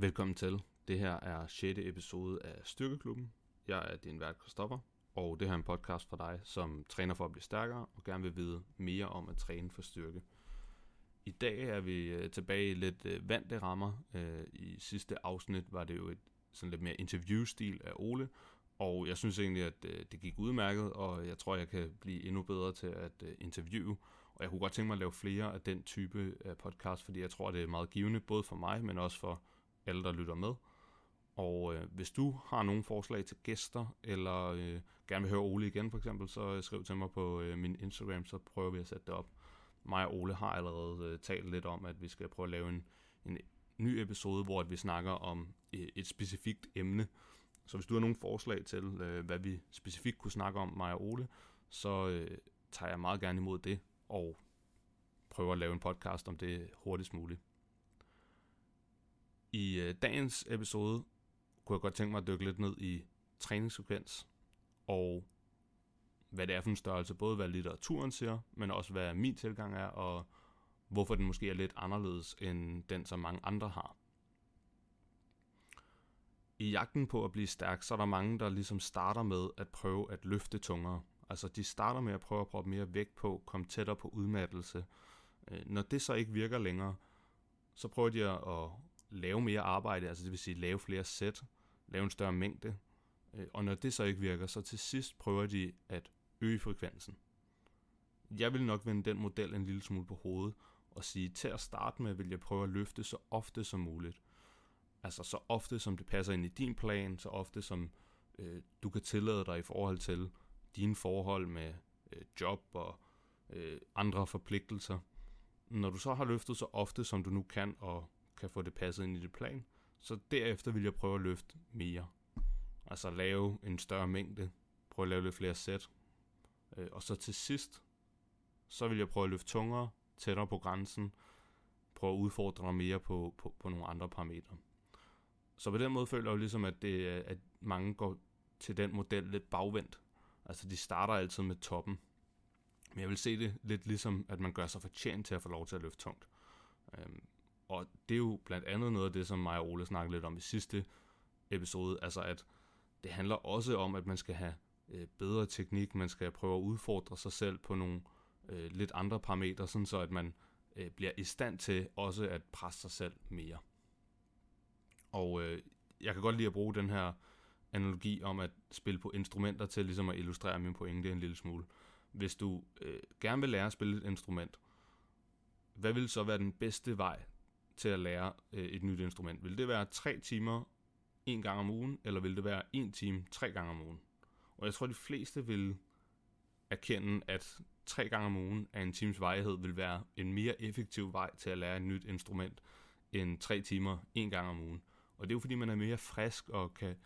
Velkommen til. Det her er 6. episode af Styrkeklubben. Jeg er din vært Kristoffer, og det her er en podcast for dig, som træner for at blive stærkere og gerne vil vide mere om at træne for styrke. I dag er vi øh, tilbage i lidt øh, vante rammer. Øh, I sidste afsnit var det jo et sådan lidt mere interviewstil af Ole, og jeg synes egentlig, at øh, det gik udmærket, og jeg tror, jeg kan blive endnu bedre til at interviewe. Og jeg kunne godt tænke mig at lave flere af den type podcast, fordi jeg tror, det er meget givende, både for mig, men også for alle, der lytter med. Og øh, hvis du har nogle forslag til gæster, eller øh, gerne vil høre Ole igen for eksempel, så øh, skriv til mig på øh, min Instagram, så prøver vi at sætte det op. Mig og Ole har allerede øh, talt lidt om, at vi skal prøve at lave en, en ny episode, hvor at vi snakker om øh, et specifikt emne. Så hvis du har nogle forslag til, øh, hvad vi specifikt kunne snakke om, mig og Ole, så øh, tager jeg meget gerne imod det, og prøver at lave en podcast om det hurtigst muligt. I øh, dagens episode kunne jeg godt tænke mig at dykke lidt ned i træningssekvens, og hvad det er for en størrelse, både hvad litteraturen siger, men også hvad min tilgang er, og hvorfor den måske er lidt anderledes end den, som mange andre har. I jagten på at blive stærk, så er der mange, der ligesom starter med at prøve at løfte tungere. Altså de starter med at prøve at proppe mere vægt på, komme tættere på udmattelse. Øh, når det så ikke virker længere, så prøver de at lave mere arbejde, altså det vil sige lave flere sæt, lave en større mængde. Øh, og når det så ikke virker, så til sidst prøver de at øge frekvensen. Jeg vil nok vende den model en lille smule på hovedet og sige, til at starte med vil jeg prøve at løfte så ofte som muligt. Altså så ofte som det passer ind i din plan, så ofte som øh, du kan tillade dig i forhold til dine forhold med øh, job og øh, andre forpligtelser. Når du så har løftet så ofte som du nu kan, og kan få det passet ind i det plan, så derefter vil jeg prøve at løfte mere. Altså lave en større mængde, prøve at lave lidt flere sæt, øh, og så til sidst, så vil jeg prøve at løfte tungere, tættere på grænsen, prøve at udfordre mig mere på, på, på nogle andre parametre. Så på den måde føler jeg jo ligesom, at, det, at mange går til den model lidt bagvendt. Altså de starter altid med toppen. Men jeg vil se det lidt ligesom, at man gør sig fortjent til at få lov til at løfte tungt. Øhm, og det er jo blandt andet noget af det, som mig og Ole snakkede lidt om i sidste episode, altså at det handler også om, at man skal have øh, bedre teknik, man skal prøve at udfordre sig selv på nogle øh, lidt andre parametre, sådan så at man øh, bliver i stand til også at presse sig selv mere. Og øh, jeg kan godt lide at bruge den her analogi om at spille på instrumenter til ligesom at illustrere min pointe en lille smule. Hvis du øh, gerne vil lære at spille et instrument, hvad vil så være den bedste vej til at lære øh, et nyt instrument? Vil det være tre timer en gang om ugen, eller vil det være en time tre gange om ugen? Og jeg tror, de fleste vil erkende, at tre gange om ugen af en times vejhed vil være en mere effektiv vej til at lære et nyt instrument, end tre timer en gang om ugen. Og det er jo fordi, man er mere frisk og kan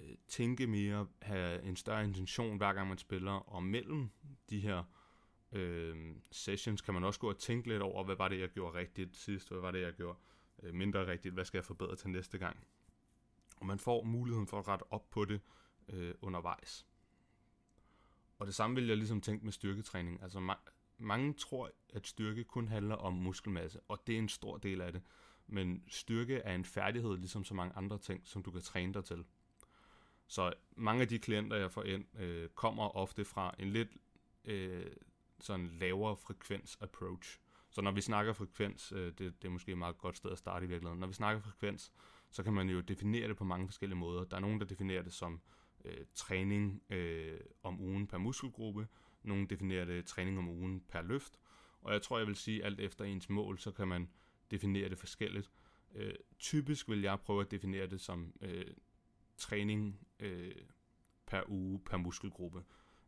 øh, tænke mere, have en større intention hver gang man spiller, og mellem de her øh, sessions kan man også gå og tænke lidt over, hvad var det, jeg gjorde rigtigt sidst, hvad var det, jeg gjorde øh, mindre rigtigt, hvad skal jeg forbedre til næste gang. Og man får muligheden for at rette op på det øh, undervejs. Og det samme vil jeg ligesom tænke med styrketræning. Altså ma- mange tror, at styrke kun handler om muskelmasse, og det er en stor del af det. Men styrke er en færdighed, ligesom så mange andre ting, som du kan træne dig til. Så mange af de klienter, jeg får ind, øh, kommer ofte fra en lidt øh, sådan lavere frekvens approach. Så når vi snakker frekvens, øh, det, det er måske et meget godt sted at starte i virkeligheden. Når vi snakker frekvens, så kan man jo definere det på mange forskellige måder. Der er nogen, der definerer det som øh, træning øh, om ugen per muskelgruppe. Nogle definerer det træning om ugen per løft. Og jeg tror, jeg vil sige, alt efter ens mål, så kan man definere det forskelligt. Øh, typisk vil jeg prøve at definere det som øh, træning øh, per uge per muskelgruppe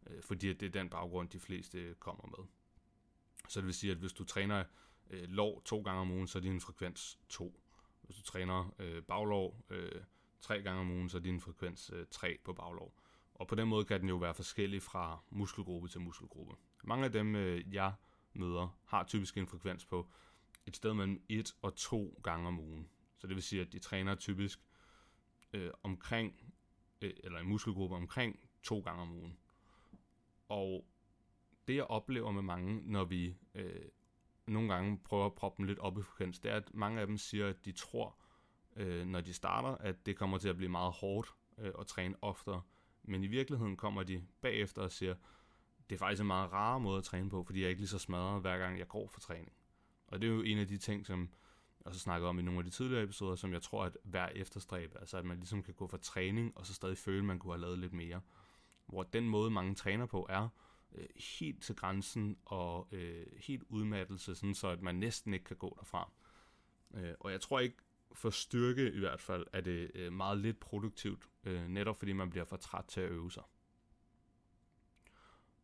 øh, fordi det er den baggrund, de fleste kommer med. Så det vil sige, at hvis du træner øh, lov to gange om ugen, så er din frekvens 2. Hvis du træner øh, baglov øh, tre gange om ugen, så er din frekvens øh, 3 på baglov. Og på den måde kan den jo være forskellig fra muskelgruppe til muskelgruppe. Mange af dem, øh, jeg møder, har typisk en frekvens på et sted mellem 1 og 2 gange om ugen. Så det vil sige, at de træner typisk øh, omkring, øh, eller en muskelgruppe omkring to gange om ugen. Og det jeg oplever med mange, når vi øh, nogle gange prøver at proppe dem lidt op i frekvens, det er, at mange af dem siger, at de tror, øh, når de starter, at det kommer til at blive meget hårdt øh, at træne oftere. Men i virkeligheden kommer de bagefter og siger, det er faktisk en meget rar måde at træne på, fordi jeg er ikke lige så smadret, hver gang jeg går for træning. Og det er jo en af de ting, som jeg også snakkede om i nogle af de tidligere episoder, som jeg tror, at hver efterstræb, altså at man ligesom kan gå for træning, og så stadig føle, at man kunne have lavet lidt mere. Hvor den måde, mange træner på, er øh, helt til grænsen og øh, helt udmattelse, sådan så at man næsten ikke kan gå derfra. Øh, og jeg tror ikke, for styrke i hvert fald, er det øh, meget lidt produktivt, øh, netop fordi man bliver for træt til at øve sig.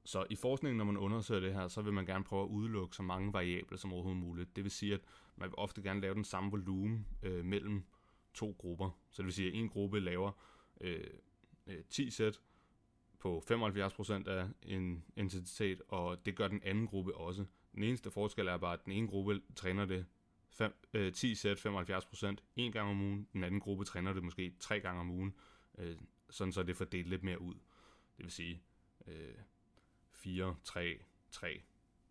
Så i forskningen, når man undersøger det her, så vil man gerne prøve at udelukke så mange variable som overhovedet muligt. Det vil sige, at man vil ofte gerne lave den samme volumen øh, mellem to grupper. Så det vil sige, at en gruppe laver øh, øh 10 sæt på 75% af en intensitet, og det gør den anden gruppe også. Den eneste forskel er bare, at den ene gruppe træner det 5, øh, 10 sæt 75% en gang om ugen, den anden gruppe træner det måske tre gange om ugen, øh, sådan så det fordelt lidt mere ud. Det vil sige, øh, 4, 3, 3,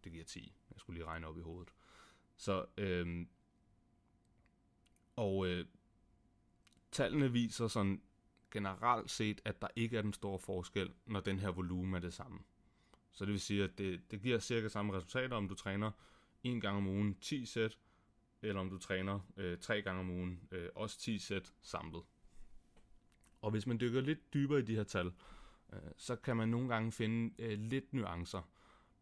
det giver 10. Jeg skulle lige regne op i hovedet. Så, øh, og øh, tallene viser sådan generelt set, at der ikke er den store forskel, når den her volumen er det samme. Så det vil sige, at det, det giver cirka samme resultater, om du træner en gang om ugen 10 sæt, eller om du træner øh, tre gange om ugen, øh, også 10 sæt samlet. Og hvis man dykker lidt dybere i de her tal, øh, så kan man nogle gange finde øh, lidt nuancer.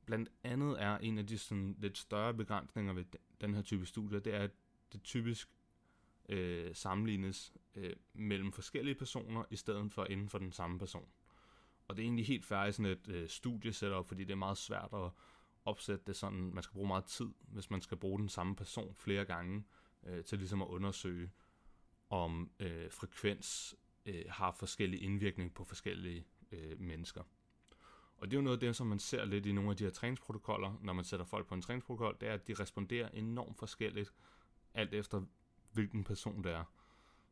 Blandt andet er en af de sådan, lidt større begrænsninger ved den her type studier, det er, at det typisk øh, sammenlignes øh, mellem forskellige personer, i stedet for inden for den samme person. Og det er egentlig helt færdigt sådan et øh, studiesetup, fordi det er meget svært at opsætte det sådan, man skal bruge meget tid, hvis man skal bruge den samme person flere gange, øh, til ligesom at undersøge, om øh, frekvens øh, har forskellige indvirkning på forskellige øh, mennesker. Og det er jo noget af det, som man ser lidt i nogle af de her træningsprotokoller, når man sætter folk på en træningsprotokol, det er, at de responderer enormt forskelligt, alt efter hvilken person det er.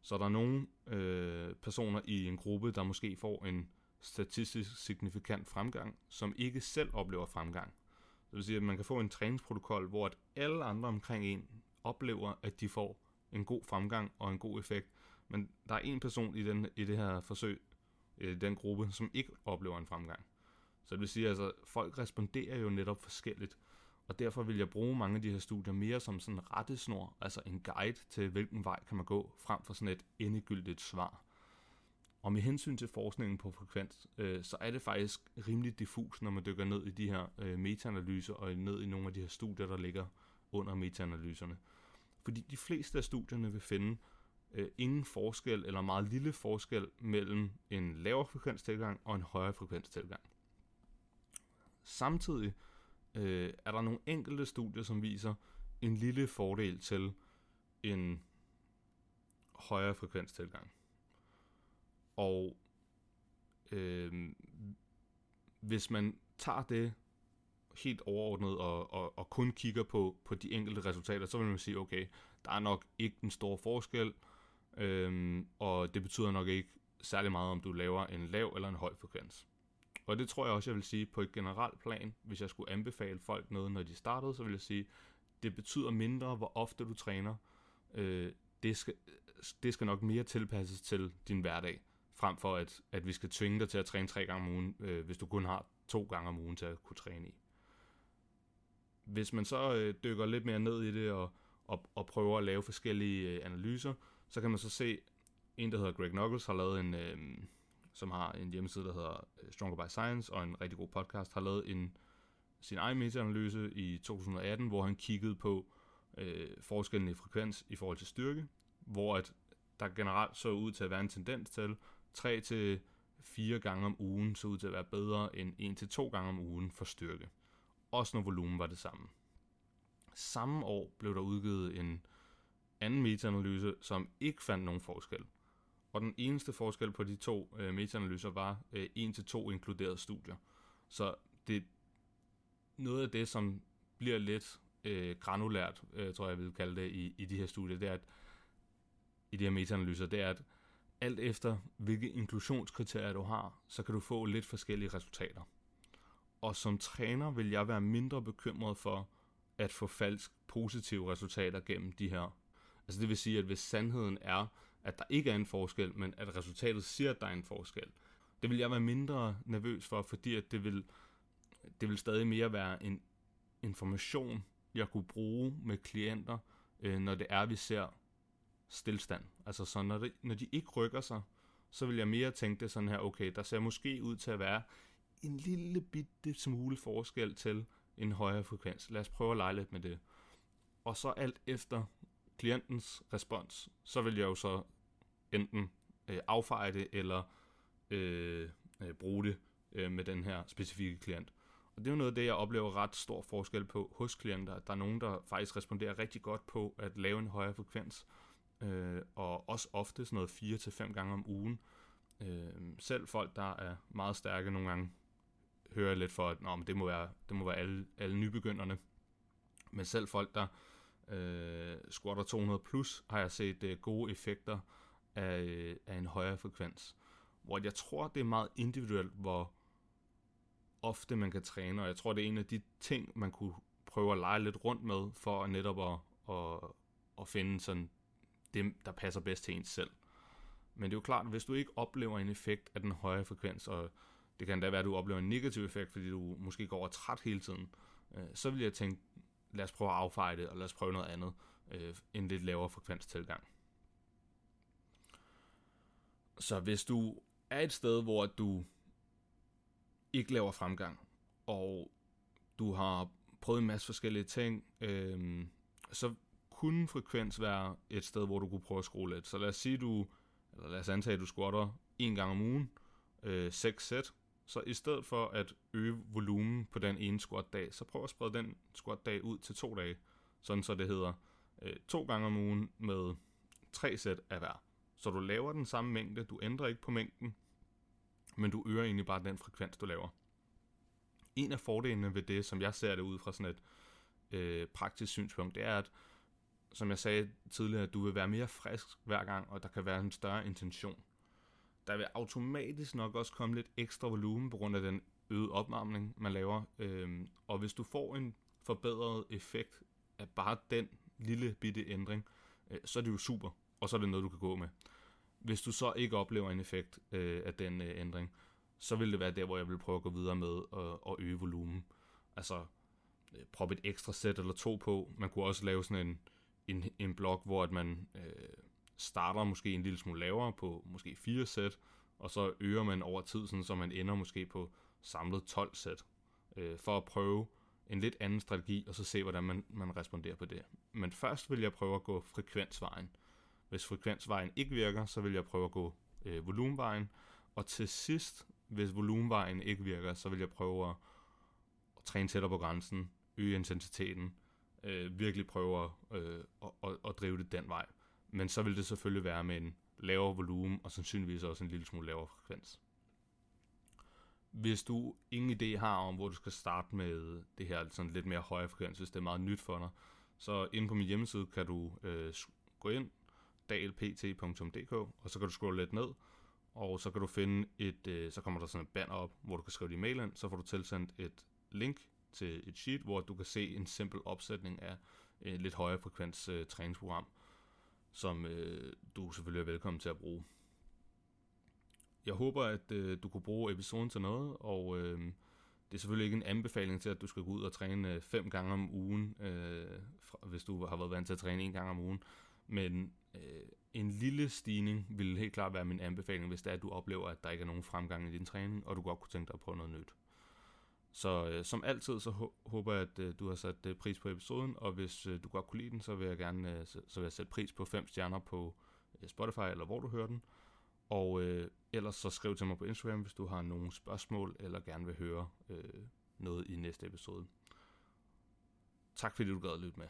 Så der er nogle øh, personer i en gruppe, der måske får en statistisk signifikant fremgang, som ikke selv oplever fremgang. Det vil sige, at man kan få en træningsprotokol, hvor at alle andre omkring en oplever, at de får en god fremgang og en god effekt. Men der er en person i, den, i det her forsøg, i den gruppe, som ikke oplever en fremgang. Så det vil sige, at altså, folk responderer jo netop forskelligt. Og derfor vil jeg bruge mange af de her studier mere som sådan en rettesnor, altså en guide til, hvilken vej kan man gå, frem for sådan et endegyldigt svar. Og med hensyn til forskningen på frekvens, øh, så er det faktisk rimelig diffus, når man dykker ned i de her øh, metaanalyser og ned i nogle af de her studier, der ligger under metaanalyserne. Fordi de fleste af studierne vil finde øh, ingen forskel eller meget lille forskel mellem en lavere frekvenstilgang og en højere frekvenstilgang. Samtidig øh, er der nogle enkelte studier, som viser en lille fordel til en højere frekvenstilgang. Og øh, hvis man tager det helt overordnet og, og, og kun kigger på, på de enkelte resultater, så vil man sige, okay, der er nok ikke en stor forskel, øh, og det betyder nok ikke særlig meget, om du laver en lav eller en høj frekvens. Og det tror jeg også, jeg vil sige på et generelt plan, hvis jeg skulle anbefale folk noget, når de startede, så vil jeg sige, det betyder mindre, hvor ofte du træner. Øh, det, skal, det skal nok mere tilpasses til din hverdag frem for at, at vi skal tvinge dig til at træne tre gange om ugen, øh, hvis du kun har to gange om ugen til at kunne træne i. Hvis man så øh, dykker lidt mere ned i det og, og, og prøver at lave forskellige øh, analyser, så kan man så se, en der hedder Greg Knuckles har lavet en, øh, som har en hjemmeside, der hedder øh, Stronger by Science, og en rigtig god podcast, har lavet en, sin egen meta-analyse i 2018, hvor han kiggede på øh, forskellen i frekvens i forhold til styrke, hvor at der generelt så ud til at være en tendens til, 3 til 4 gange om ugen så ud til at være bedre end 1 til 2 gange om ugen for styrke. Også når volumen var det samme. Samme år blev der udgivet en anden metaanalyse, som ikke fandt nogen forskel. Og den eneste forskel på de to øh, metaanalyser var øh, 1 til 2 inkluderede studier. Så det noget af det, som bliver lidt øh, granulært, øh, tror jeg, jeg vil kalde det, i, i de her studier, det er, at i de her metaanalyser, det er, at alt efter hvilke inklusionskriterier du har, så kan du få lidt forskellige resultater. Og som træner vil jeg være mindre bekymret for at få falsk positive resultater gennem de her. Altså det vil sige, at hvis sandheden er, at der ikke er en forskel, men at resultatet siger, at der er en forskel. Det vil jeg være mindre nervøs for, fordi at det vil, det vil stadig mere være en information, jeg kunne bruge med klienter, øh, når det er, vi ser stillstand. Altså så når, det, når de ikke rykker sig, så vil jeg mere tænke det sådan her, okay, der ser måske ud til at være en lille bitte smule forskel til en højere frekvens. Lad os prøve at lege lidt med det. Og så alt efter klientens respons, så vil jeg jo så enten øh, affeje det, eller øh, øh, bruge det øh, med den her specifikke klient. Og det er jo noget af det, jeg oplever ret stor forskel på hos klienter. Der er nogen, der faktisk responderer rigtig godt på at lave en højere frekvens, øh, og også ofte sådan noget 4 til fem gange om ugen. Øh, selv folk, der er meget stærke nogle gange, hører jeg lidt for, at Nå, men det må være, det må være alle, alle nybegynderne. Men selv folk, der øh, squatter 200 plus, har jeg set øh, gode effekter af, øh, af en højere frekvens. Hvor jeg tror, det er meget individuelt, hvor ofte man kan træne, og jeg tror, det er en af de ting, man kunne prøve at lege lidt rundt med, for netop at, at, at finde sådan det, der passer bedst til ens selv. Men det er jo klart, hvis du ikke oplever en effekt af den høje frekvens, og det kan da være, at du oplever en negativ effekt, fordi du måske går over træt hele tiden, øh, så vil jeg tænke, lad os prøve at affeje det, og lad os prøve noget andet, øh, en lidt lavere frekvens tilgang. Så hvis du er et sted, hvor du ikke laver fremgang, og du har prøvet en masse forskellige ting, øh, så kunne frekvens være et sted, hvor du kunne prøve at skrue lidt. Så lad os sige, du, eller lad os antage, at du squatter en gang om ugen, øh, 6 sæt, så i stedet for at øge volumen på den ene squat-dag, så prøv at sprede den squat-dag ud til to dage, sådan så det hedder øh, to gange om ugen med tre sæt af hver. Så du laver den samme mængde, du ændrer ikke på mængden, men du øger egentlig bare den frekvens, du laver. En af fordelene ved det, som jeg ser det ud fra sådan et øh, praktisk synspunkt, det er, at som jeg sagde tidligere, at du vil være mere frisk hver gang, og der kan være en større intention. Der vil automatisk nok også komme lidt ekstra volumen på grund af den øgede opvarmning, man laver. Øhm, og hvis du får en forbedret effekt af bare den lille bitte ændring, øh, så er det jo super, og så er det noget, du kan gå med. Hvis du så ikke oplever en effekt øh, af den øh, ændring, så vil det være der, hvor jeg vil prøve at gå videre med at, øge volumen. Altså, øh, proppe et ekstra sæt eller to på. Man kunne også lave sådan en, en, en blok, hvor at man øh, starter måske en lille smule lavere på måske fire sæt, og så øger man over tid, sådan, så man ender måske på samlet 12 sæt, øh, for at prøve en lidt anden strategi, og så se, hvordan man, man responderer på det. Men først vil jeg prøve at gå frekvensvejen. Hvis frekvensvejen ikke virker, så vil jeg prøve at gå øh, volumenvejen, og til sidst, hvis volumenvejen ikke virker, så vil jeg prøve at, at træne tættere på grænsen, øge intensiteten, øh, virkelig prøve at, øh, at, at, at drive det den vej. Men så vil det selvfølgelig være med en lavere volumen, og sandsynligvis også en lille smule lavere frekvens. Hvis du ingen idé har om, hvor du skal starte med det her sådan lidt mere højere frekvens, hvis det er meget nyt for dig, så inde på min hjemmeside kan du øh, gå ind, dalpt.dk, og så kan du scrolle lidt ned, og så kan du finde et, øh, så kommer der sådan et banner op, hvor du kan skrive din mail ind, så får du tilsendt et link til et sheet, hvor du kan se en simpel opsætning af et lidt højere frekvens øh, træningsprogram, som øh, du selvfølgelig er velkommen til at bruge. Jeg håber, at øh, du kunne bruge episoden til noget, og øh, det er selvfølgelig ikke en anbefaling til, at du skal gå ud og træne øh, fem gange om ugen, øh, hvis du har været vant til at træne en gang om ugen. Men øh, en lille stigning vil helt klart være min anbefaling, hvis det er, at du oplever, at der ikke er nogen fremgang i din træning, og du godt kunne tænke dig at prøve noget nyt. Så øh, som altid, så håber jeg, at øh, du har sat øh, pris på episoden, og hvis øh, du godt kunne lide den, så vil jeg gerne øh, så, så vil jeg sætte pris på 5 stjerner på øh, Spotify, eller hvor du hører den. Og øh, ellers så skriv til mig på Instagram, hvis du har nogle spørgsmål, eller gerne vil høre øh, noget i næste episode. Tak fordi du gad at lytte med.